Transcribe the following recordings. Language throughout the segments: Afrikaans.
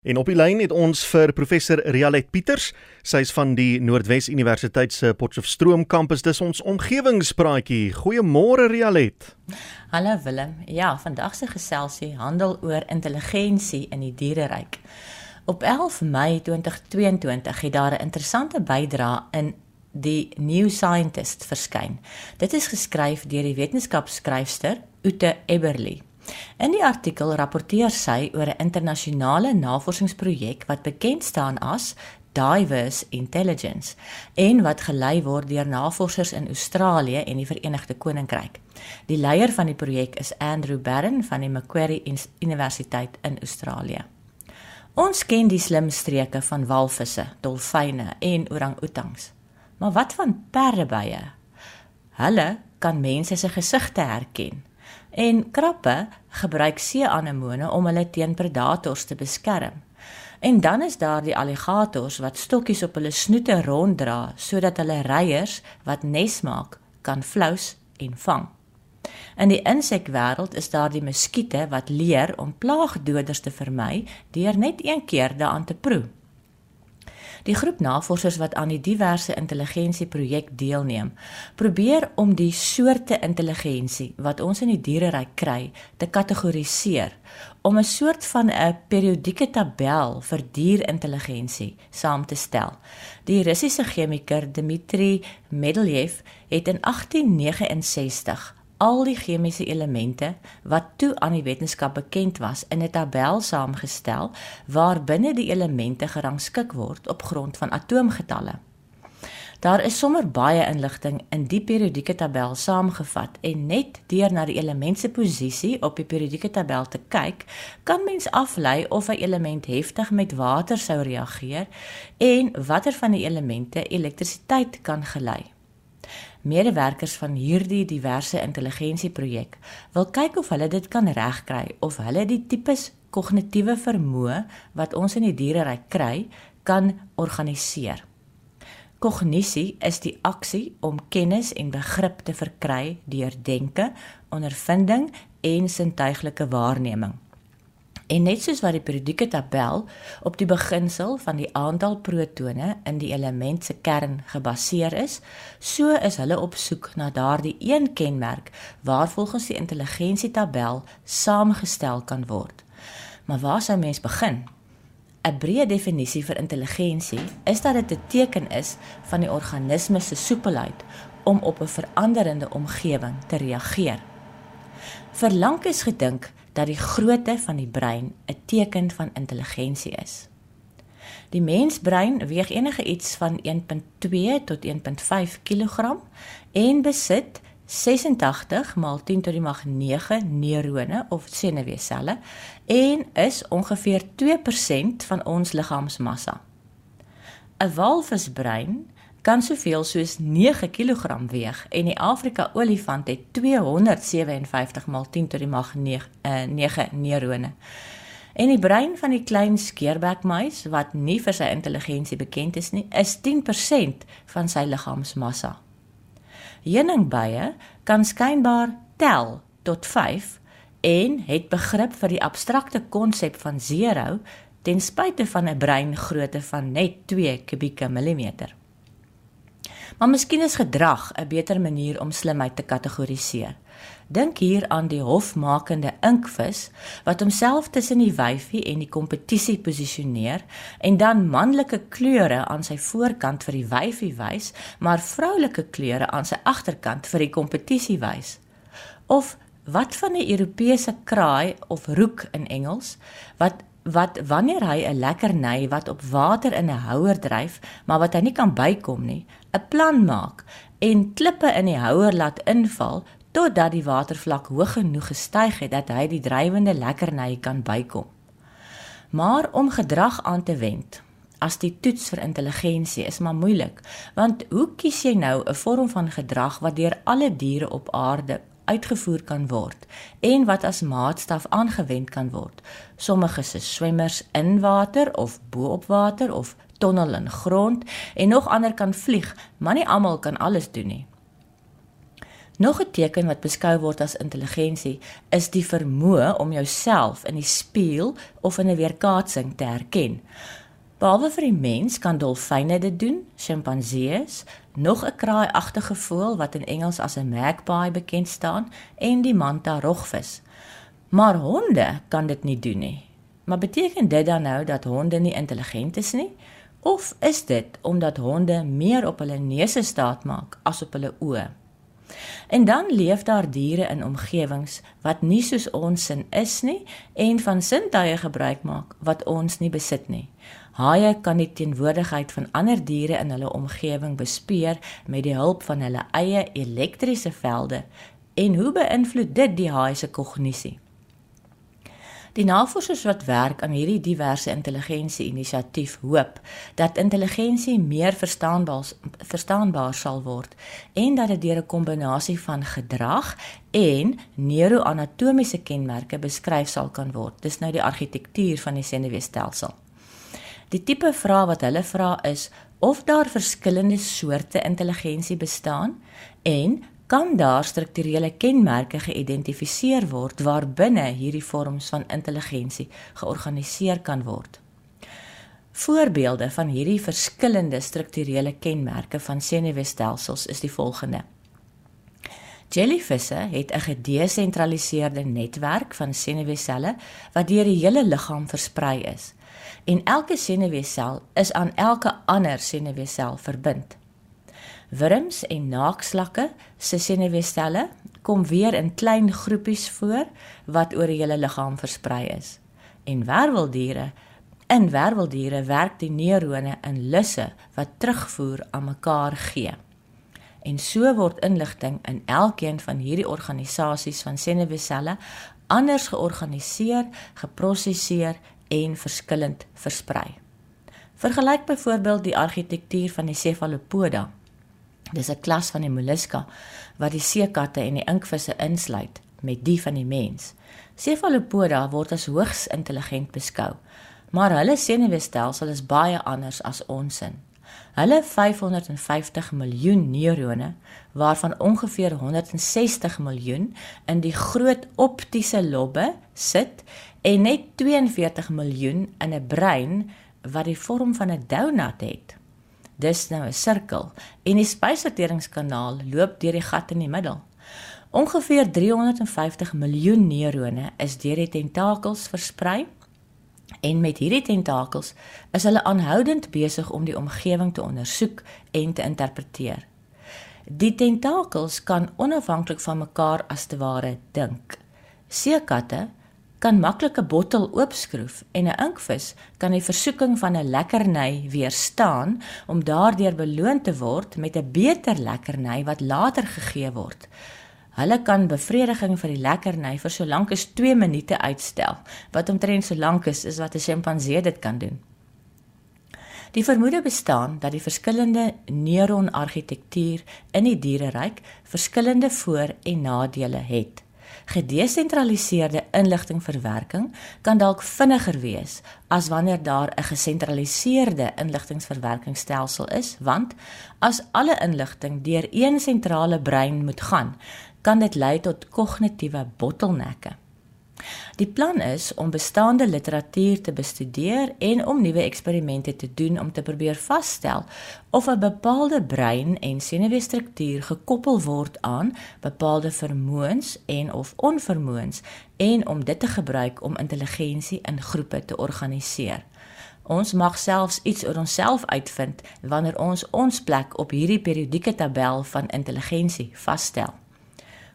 En op die lyn het ons vir professor Rialet Pieters. Sy's van die Noordwes Universiteit se Potchefstroom kampus. Dis ons omgewingspraatjie. Goeiemôre Rialet. Hallo Willem. Ja, vandag se geselsie handel oor intelligensie in die diereryk. Op 11 Mei 2022 het daar 'n interessante bydrae in die New Scientist verskyn. Dit is geskryf deur die wetenskapskryfster Ute Eberly. In die artikel rapporteer sy oor 'n internasionale navorsingsprojek wat bekend staan as Diverse Intelligence en wat gelei word deur navorsers in Australië en die Verenigde Koninkryk. Die leier van die projek is Andrew Barron van die Macquarie Universiteit in Australië. Ons ken die slim streke van walvisse, dolfyne en orang-outangs. Maar wat van perdebye? Hulle kan mense se gesigte herken. En krappe gebruik see-anemone om hulle teen predators te beskerm. En dan is daar die alligators wat stokkies op hulle snoete ronddra sodat hulle reiers wat nes maak kan flous en vang. In die insekwêreld is daar die muskiete wat leer om plaagdoders te vermy deur net een keer daaraan te proe. Die groep navorsers wat aan die diverse intelligensie projek deelneem, probeer om die soorte intelligensie wat ons in die diereryk kry, te kategoriseer om 'n soort van 'n periodieke tabel vir dierintelligensie saam te stel. Die Russiese chemiker Dmitri Mendeleev het in 1869 al die chemiese elemente wat toe aan die wetenskap bekend was in 'n tabel saamgestel waarbinne die elemente gerangskik word op grond van atoomgetalle. Daar is sommer baie inligting in die periodieke tabel saamgevat en net deur na die element se posisie op die periodieke tabel te kyk, kan mens aflei of 'n element heftig met water sou reageer en watter van die elemente elektrisiteit kan gelei. Medewerkers van hierdie diverse intelligensieprojek wil kyk of hulle dit kan regkry of hulle die tipes kognitiewe vermoë wat ons in die diereryk kry kan organiseer. Kognisie is die aksie om kennis en begrip te verkry deur denke, ondervinding en sintuiglike waarneming. En net soos wat die periodieke tabel op die beginsel van die aantal protone in die element se kern gebaseer is, so is hulle op soek na daardie een kenmerk waar volgens die intelligensietabel saamgestel kan word. Maar waar sou mens begin? 'n Breë definisie vir intelligensie is dat dit 'n teken is van die organisme se soepelheid om op 'n veranderende omgewing te reageer. Verlang is gedink dat die grootte van die brein 'n teken van intelligensie is. Die mensbrein weeg enige iets van 1.2 tot 1.5 kg en besit 86 maal 10 tot die mag 9 neurone of senuweeselle en is ongeveer 2% van ons liggaamsmassa. 'n Walvisbrein kan soveel soos 9 kg weeg en die Afrika olifant het 257 maal 10 tot die mag 9 uh, 9 neurone. En die brein van die klein skeerbekmuis wat nie vir sy intelligensie bekend is nie, is 10% van sy liggaamsmassa. Heuningbye kan skynbaar tel tot 5 en het begrip vir die abstrakte konsep van 0 ten spyte van 'n breingrootte van net 2 kubieke millimeter. Maar miskien is gedrag 'n beter manier om slimheid te kategoriseer. Dink hier aan die hofmakende inkvis wat homself tussen die wyfie en die kompetisie posisioneer en dan manlike kleure aan sy voorkant vir die wyfie wys, maar vroulike kleure aan sy agterkant vir die kompetisie wys. Of wat van 'n Europese kraai of roek in Engels wat wat wanneer hy 'n lekkerny wat op water in 'n houer dryf, maar wat hy nie kan bykom nie, 'n plan maak en klippe in die houer laat inval totdat die watervlak hoog genoeg gestyg het dat hy die drywende lekkerny kan bykom. Maar om gedrag aan te wend as die toets vir intelligensie is maar moeilik, want hoe kies jy nou 'n vorm van gedrag wat deur alle diere op aarde uitgevoer kan word en wat as maatstaf aangewend kan word. Sommige se swemmers in water of bo op water of tonnel in grond en nog ander kan vlieg, maar nie almal kan alles doen nie. Nog 'n teken wat beskou word as intelligensie is die vermoë om jouself in die spieël of in 'n weerkaatsing te herken. Behalwe vir die mens kan dolfyne dit doen, sjimpansees, nog 'n kraaiagtige voël wat in Engels as 'n magpie bekend staan, en die manta rogvis. Maar honde kan dit nie doen nie. Maar beteken dit dan nou dat honde nie intelligent is nie? Of is dit omdat honde meer op hulle neuse staat maak as op hulle oë? En dan leef daar diere in omgewings wat nie soos ons sin is nie en van sintuie gebruik maak wat ons nie besit nie. Haie kan die teenwoordigheid van ander diere in hulle omgewing bespeer met die hulp van hulle eie elektriese velde. En hoe beïnvloed dit die haai se kognisie? Die navorsers wat werk aan hierdie diverse intelligensie inisiatief hoop dat intelligensie meer verstaanbaar verstaanbaar sal word en dat dit deur 'n kombinasie van gedrag en neuroanatomiese kenmerke beskryf sal kan word. Dis nou die argitektuur van die senuweestelsel. Die tipe vraag wat hulle vra is of daar verskillende soorte intelligensie bestaan en kan daar strukturele kenmerke geïdentifiseer word waarbinne hierdie vorms van intelligensie georganiseer kan word. Voorbeelde van hierdie verskillende strukturele kenmerke van senuweestelsels is die volgende. Jellyvisse het 'n gedesentraliseerde netwerk van senuweeselle wat deur die hele liggaam versprei is. En elke senuweesel is aan elke ander senuweesel verbind. Wurms en naakslakke se senuweestelle kom weer in klein groepies voor wat oor die hele liggaam versprei is. En werweldiere in werweldiere werk die neurone in lusse wat terugvoer aan mekaar gee. En so word inligting in elkeen van hierdie organisasies van senuweeselle anders georganiseer, geprosesseer en verskillend versprei. Vergelyk byvoorbeeld die argitektuur van die cephalopoda Dis 'n klas van die molluska wat die seekatte en die inkvisse insluit met die van die mens. Cephalopoda word as hoogs intelligent beskou, maar hulle senuweestelsel is baie anders as ons in. Hulle 550 miljoen neurone, waarvan ongeveer 160 miljoen in die groot optiese lobbe sit en net 42 miljoen in 'n brein wat die vorm van 'n donut het. Dis nou 'n sirkel en die spysverteringskanaal loop deur die gat in die middel. Ongeveer 350 miljoen neurone is deur die tentakels versprei en met hierdie tentakels is hulle aanhoudend besig om die omgewing te ondersoek en te interpreteer. Die tentakels kan onafhanklik van mekaar as te ware dink. Seekatte kan maklik 'n bottel oopskroef en 'n inkvis kan die versoeking van 'n lekkerny weerstaan om daardeur beloon te word met 'n beter lekkerny wat later gegee word. Hulle kan bevrediging vir die lekkerny vir so lank as 2 minute uitstel, wat omtrent so lank is as wat 'n sjimpansee dit kan doen. Die vermoede bestaan dat die verskillende neuronargitektuur in die diereryk verskillende voor- en nadele het. Gedesentraliseerde inligtingverwerking kan dalk vinniger wees as wanneer daar 'n gesentraliseerde inligtingverwerkingsstelsel is, want as alle inligting deur een sentrale brein moet gaan, kan dit lei tot kognitiewe bottelnekke. Die plan is om bestaande literatuur te bestudeer en om nuwe eksperimente te doen om te probeer vasstel of 'n bepaalde brein en senuweestruktuur gekoppel word aan bepaalde vermoëns en of onvermoëns en om dit te gebruik om intelligensie in groepe te organiseer. Ons mag selfs iets oor onsself uitvind wanneer ons ons plek op hierdie periodieke tabel van intelligensie vasstel.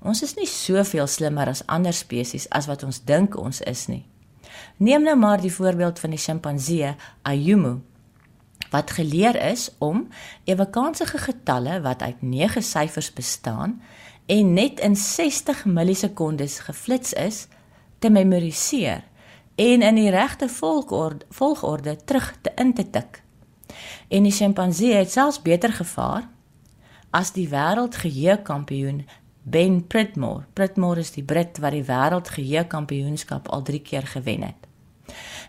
Ons is nie soveel slimmer as ander spesies as wat ons dink ons is nie. Neem nou maar die voorbeeld van die sjimpansee Ayumu wat geleer is om ewekansige getalle wat uit 9 syfers bestaan en net in 60 millisekondes geflits is te memoriseer en in die regte volgorde terug te in te tik. En die sjimpansee het selfs beter gevaar as die wêreldgeheue kampioen Ben Pritmore. Pritmore is die Brit wat die wêreldgeheue kampioenskap al 3 keer gewen het.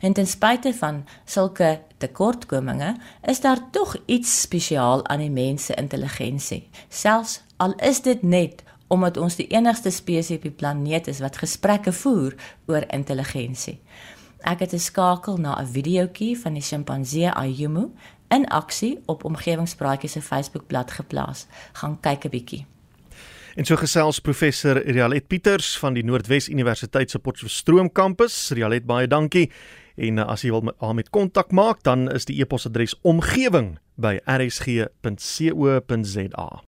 En ten spyte van sulke tekortkominge, is daar tog iets spesiaal aan die mens se intelligensie, selfs al is dit net omdat ons die enigste spesies op die planeet is wat gesprekke voer oor intelligensie. Ek het 'n skakel na 'n videoetjie van die sjimpansee Ayumu in aksie op omgewingspraatjies se Facebookblad geplaas. Gaan kyk 'n bietjie. En so gesels professor Rialet Pieters van die Noordwes Universiteit se Potchefstroom kampus. Rialet, baie dankie. En uh, as jy wil met haar met kontak maak, dan is die e-posadres omgewing by rsg.co.za.